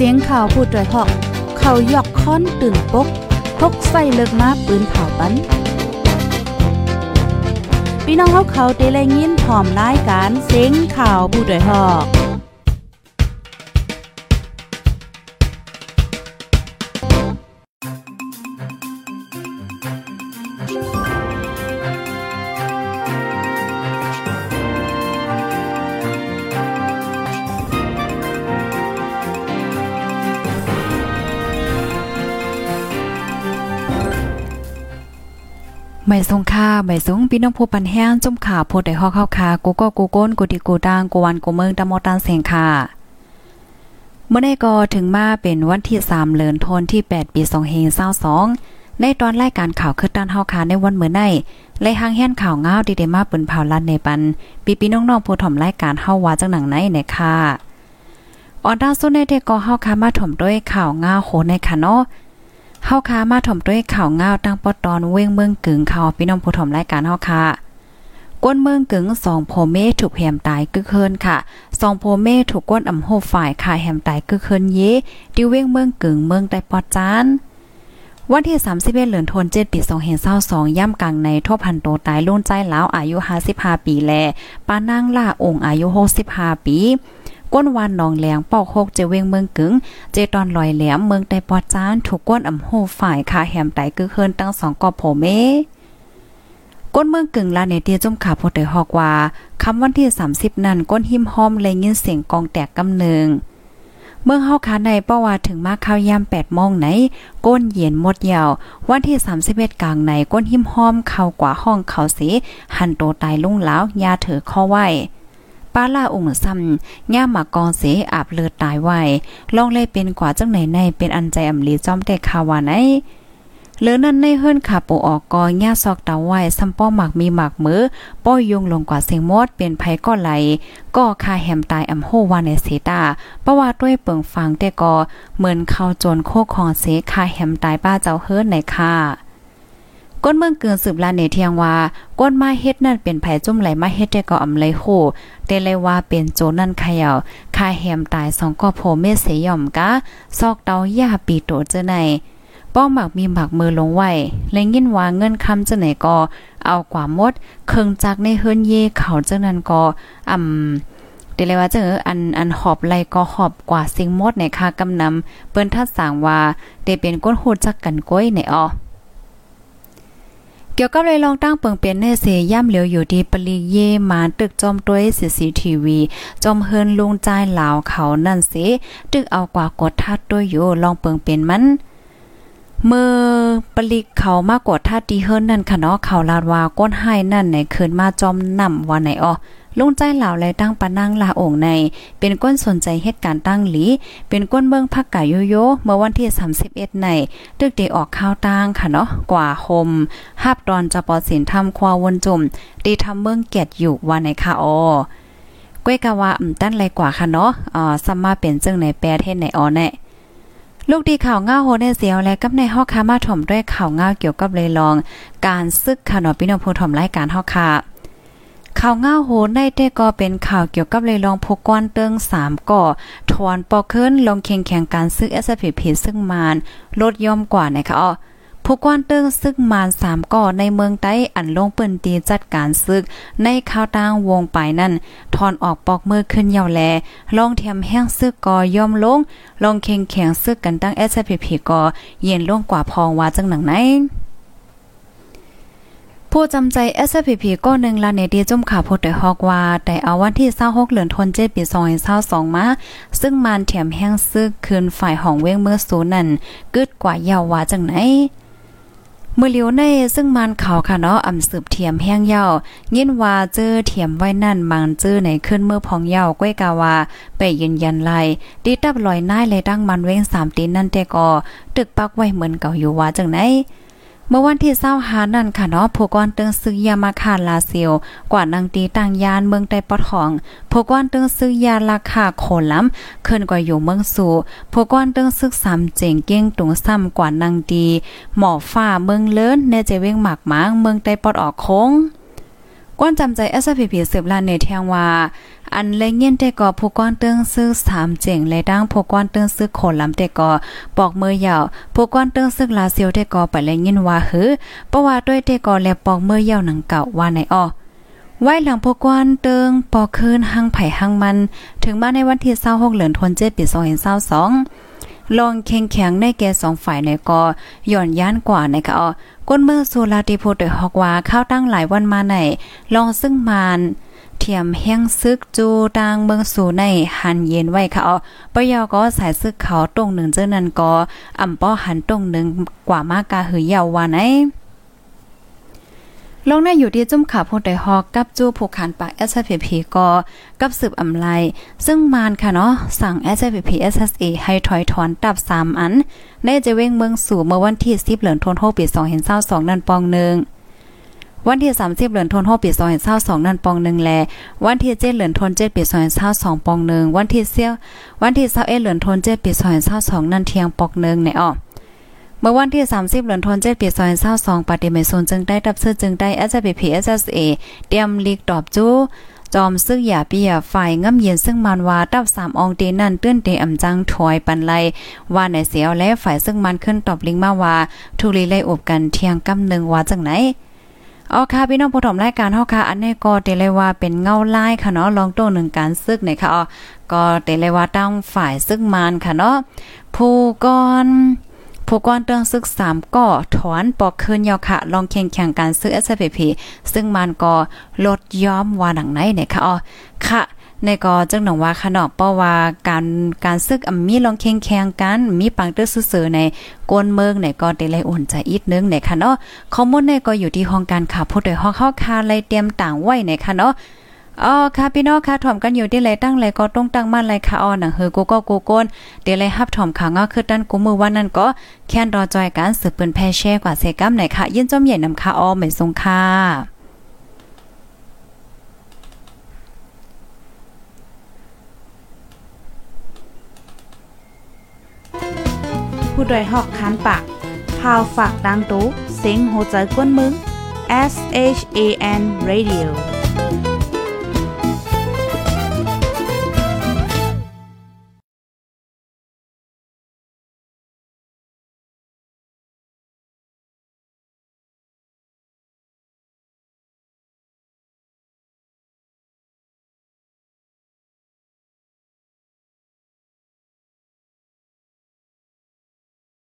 เสียงข่าวพูดด้วยหอก เขายอกค้อนตื่นปกพกใส่เลิกมาปืนเผาปันพี่น้องเขาเขาเตะแลยินผอมรายการเสียงข่าวผู้ด้วยหอก ไม่ทรงค่าไม่ทรงพี่น้องผู้ปันแห้งจุ่มขาโพดได้ฮอกเข้าคากูก็กูก้นกูติกูดังกูวันกูเมืองตะมอตันเสียงค่ะเมื่อได้ก็ถึงมาเป็นวันที่3เลือนทนที่ 8 ปี2เฮง22ในตอนรายการข่าวคือด้านเฮาคาในวันเมื่อในเลยหางแห่นข่าวง้าวดีเดมาปิ้นเผาลันในปันปีปีน้องๆผู้ถ่อมรายการเฮาว่าจังหนังไหนในค่ะออนดาสุดในเทก็เฮาคามาถ่อมด้วยข่าวง้าวโหในค่ะเนาะ เฮาคามาถ่อมด้วยข่าวง้าวตั้งปอตอนเว้งเมืองกึ่งข่าวพี่น้องผู้ถ่อมรายการเฮาค่ะก้นเมืองกึ่งสองโพเมถูกแหมตายกึกเคินค่ะสองโพเมถูกก้นอำโหฝ่ายค่ะแหมตายกึกเคินเยดิเว้งเมืองกึ่งเมืองไต้ปอจานวันที่ 31เหลือนทน7ปี2522ย่ำกลางในทบพันโตตายลุ่นใจแล้วอายุ55ปีแลปานางล่าองค์อายุ65ปี ก้นวานหนองแหลงปอกโคกเจเวงเมืองกึงเจตอนลอยแหลมเมืองไตปอจานถูกก้นอำโหฝ่ายคาแหมไตกึเคินตั้งสองกอบโผเมก้นเมืองกึ่งลาเนเตียจุ่มขาโพดได้ฮอกว่าคำวันที่ 30 นั้นก้นหิมห้อมเลยยินเสียงกองแตกกำเนึงเมืองเฮาคาในป้าว่าถึงมาข้าวยาม8โมงไหน ก้นเย็นหมดยาว วันที่ 31 กลางในก้นหิมห้อมเข้ากว่าห้องเขาสีหันโตตายลุ่งแล้วยาเถือข้อไว้ ป้าล่าองค์ซ้ำย่ามากองเสอาบเลือดตายไว้ลองเลยเป็นกว่าจังไหนในเป็นอันใจอำลีจอมแต่ขาวว่าไหนเหลือนั้นในเฮิรนขาปูออกกอย่าซอกตาไว้ซ้ำป้อหมักมีหมักมือป้อยยุงลงกว่าเสียงมดเป็นภัยก็ไหลก็คาแหมตายอำโหวาในเสตาเพราะว่าด้วยเปิงฟังแต่ก็เหมือนเข้าโจนโคของเสคาแหมตายป้าเจ้าเฮิรนในค่ะ ก้นเมืองเกินสืบลาเนเทียงว่า ก้นมาเฮ็ดนั่นเป็นไผจุ่มไหลมาเฮ็ดได้ก็อำเลยโหแต่เลยว่าเป็นโจนั่นขยาคาแฮมตายสองก็โพเมเสย่อมกะซอกเตาย่าปีโตเจอในป้อหมักมีหมักมือลงไว้และยินว่าเงินคำจะไหนก็เอากว่ามดเครื่องจักในเฮือนเย่เขาเจ้านั้นก็อ่ำเดลยว่าเจออันอันหอบไหลก็หอบกว่าสิ่งมดในค่ากำนำเปิ้นทัดสางว่าได้เป็นก้นโหดจักกันก้อยในอ้อ เกี่ยวกับเลยลองตั้งเปิงเป็นเนเสย่ำเหลียวอยู่ดีปลีเยมาตึกจอมตัวซีสีทีวี จอมเฮินลุงใจเหลาเขานั่นเสตึกเอากว่ากดทัดด้วยอยู่ลองเปิงเป็นมัน เมื่อปลิกเขามากกว่าท่าดีเฮิรนนั่นค่ะเนาะเขาลาดว่าก้นให้นั่นในคืนมาจอมนำว่าไหนอ้อลุงใจเหล่าและตั้งปานั่งลาองใน เป็นก้นสนใจเหตุการณ์ตั้งหลี เป็นก้นเบิ่งพักกาโยโยเมื่อวันที่ 31 ในตึกเดออกข้าวตั้งค่ะเนาะกว่าโฮมฮับตอนจะปอสินทำควาวนจุ่มดีทำเมืองเกียดอยู่ว่าไหนค่ะอ้อก้วยกะว่าอืมตั้นไรกว่าค่ะเนาะอ่าซัมมาเป็นจึงในแปรเทศในอ้อแน่ ลูกดีข่าวง่าโฮเนเสียวและกับในฮอคคามาถ่อมด้วยข่าวง่าเกี่ยวกับเลยลอง การซึกข่าวหนอพี่น้องผู้ถ่อมรายการฮอกคาข่าวง่าโหได้แต่ก็เป็นข่าวเกี่ยวกับเลยลองพกก้อนเติง3ก่อทวนปอเคินลงแข่งแข่งการซื้อ SPP ซึ่งมานลดย่อมกว่านะคะอ๋อ ผู้กวนเติงซึกมานสามก่อในเมืองใต้อันลงเปิ้นตีจัดการซึก ในข้าวตางวงไปนั่นถอนออกปอกมือขึ้นยาวแลลองเทียมแห้งซึกก่อย่อมลง ลองเข่งแข็งซึกกันตั้ง SPP ก่อเย็นลงกว่าพองว่าจังหนังไหนผู้จำใจ SPP ก็หนึ่งลาเนดีจุ่มขาพดได้ฮอกว่า แต่เอาวันที่26เหลือนทน7ปี2022มา ซึ่งมันแถมแห้งซึกคืนฝ่ายของเว้งเมื่อศูนั่นกึดกว่าเยาวว่าจังไหน เมื่อเลียวในซึ่งมันเขาค่ะเนาะอำสืบเทียมแห้งเย้ายินว่าเจอเทียมไว้นั่นมังเจอในขึ้นเมื่อพองเย้าก้วยกาวาไปยืนยันไล่ดีตับลอยน่าเลยดั้งมันเว้งสามตีนนั่นแต่ก็ตึกปักไว้เหมือนเก่าอยู่ว่าจังไหน เมื่อวันที่เศร้าหานั่นค่ะเนาะผู้กอนตึงซื้อยามาคาลาเซียวกว่านางตีต่างยานเมืองใต้ปอดของผู้กอนตึงซื้อยาราคาโคล้ำเคินกว่าอยู่เมืองสู่ผู้กอนตึงซึกสามเจ๋งเก้งตุงซ้ำกว่านางดีหมอฟ้าเมืองเลินในเจเวงหมากหมางเมืองใต้ปอดออกโค้ง ก้อนจำใจ SPP สืบลานในเทีงว่า อันเลงเงี้ยนแต่ก็ผู้ก้อนเตื้องซื้อสามเจ๋งและดังผู้ก้อนเตื้องซื้อโขนลำแต่ก็ปอกมือยาวผู้ก้อนเตื้องซื้อลาเซียวแต่ก็ไปเลงเงี้ยนว่าหือเพราะว่าด้วยแต่ก็และปอกมือยาวหนังเก่าว่าในอ้อไว้หลังพกวนเติงปอคืนหังไผ่หังมัน ถึงมาในวันที่26เหลือนทนเจ็ดปี2022 ลองเข่งแข็งในแก่สองฝ่ายในก็ย่อนย่านกว่าในก็ก้นเมือสูลาติโพดฮอกว่าเข้าตั้งหลายวันมาในลองซึ่งมานเทียมแห้งซึกจูดางเมืองสู่ในหันเย็นไว้ค่ะอ๋อปยอก็สายซึกเขาตรงหนึ่งเจ้านั้นก็อ่ำป้อหันตรงหนึ่งกว่ามากกาหือยาววานไอ ลงในอยู่ที่จุ่มขาผู้ใดฮอกกับจู้ผูกขันปาก SPP ก็กับสืบอำไล ซึ่งมานค่ะเนาะสั่ง SPP SSA ให้ถอยถอนตับ 3 อันในจะเว้งเมืองสู่เมื่อวันที่10เหลือนธันวาคมปี2022นั่นปองหนึ่งวันที่ 30 เหลือนธันวาคมปี2022นั่นปองหนึ่งแล วันที่7เหลือนธันวาคมปี2022ปองหนึ่งวันที่เสียววันที่21เหลือนธันวาคมปี2022นั่นเทียงปอกหนึ่งในอ้อ เมื่อวันที่ 30เดือนธันวาคมปี2022ปฏิเมโซนจึงได้รับซื้อจึงได้ SPP SSA เตรียมลีกตอบจู้จอมซึกหยาเปียฝ่ายง่ำเย็นซึ่งมันว่าตับสามองเตนั่นเตื้นเตอำจังถอยปันไลว่าในเสียวและฝ่ายซึ่งมันขึ้นตอบลิงมาว่าทุลีไลอบกันเที่ยงกำนึงว่าจังไหนอ๋อค่ะพี่น้องผู้ชมรายการเฮาค่ะอันนี้ก็เตเลยว่าเป็นเงาลายค่ะเนาะลองโตหนึ่งการซึกในค่ะอ๋อก็เตเลยว่าตั้งฝ่ายซึ่งมันค่ะเนาะผู้ก่อน ผู้กวนเตืองซึกสามก็ถอนปอกคืนยาวค่ะ ลองแข่งแข่งการซื้อ SPP ซึ่งมันก็ลดย้อมว่าหนังไหนเนี่ยค่ะอ๋อค่ะในก็จังหนองว่าขนอกเพราะว่าการการซึกอมีลองเข่งแข่งกัน มีปังเตอร์ซื่อในกวนเมืองในก็ได้เลยอุ่นใจอีกนึงในค่ะเนาะข้อมูลในก็อยู่ที่ห้องการข่าวผู้โดยห้องเข้าคาเลยเตรียมต่างไว้ในค่ะเนาะ อ๋อค่ะพี่น้องค่ะถ่อมกันอยู่ที่ไรตั้งไรก็ต้องตั้งมั่นไรค่ะอ๋อหนังเฮอกูก็กูโกนเดี๋ยวไรฮับถ่อมข่าวงาคือด้านกูมือวันนั้นก็แค่นรอจอยการสืบปืนแพ่แช่กว่าเซกัมไหนค่ะยินจอมใหญ่นำค่ะอ๋อเหมือนทรงค่ะผู้ดยหอกคานปากพาวฝากดังตู้เซ็งโหใจกวนมึง S H A N Radio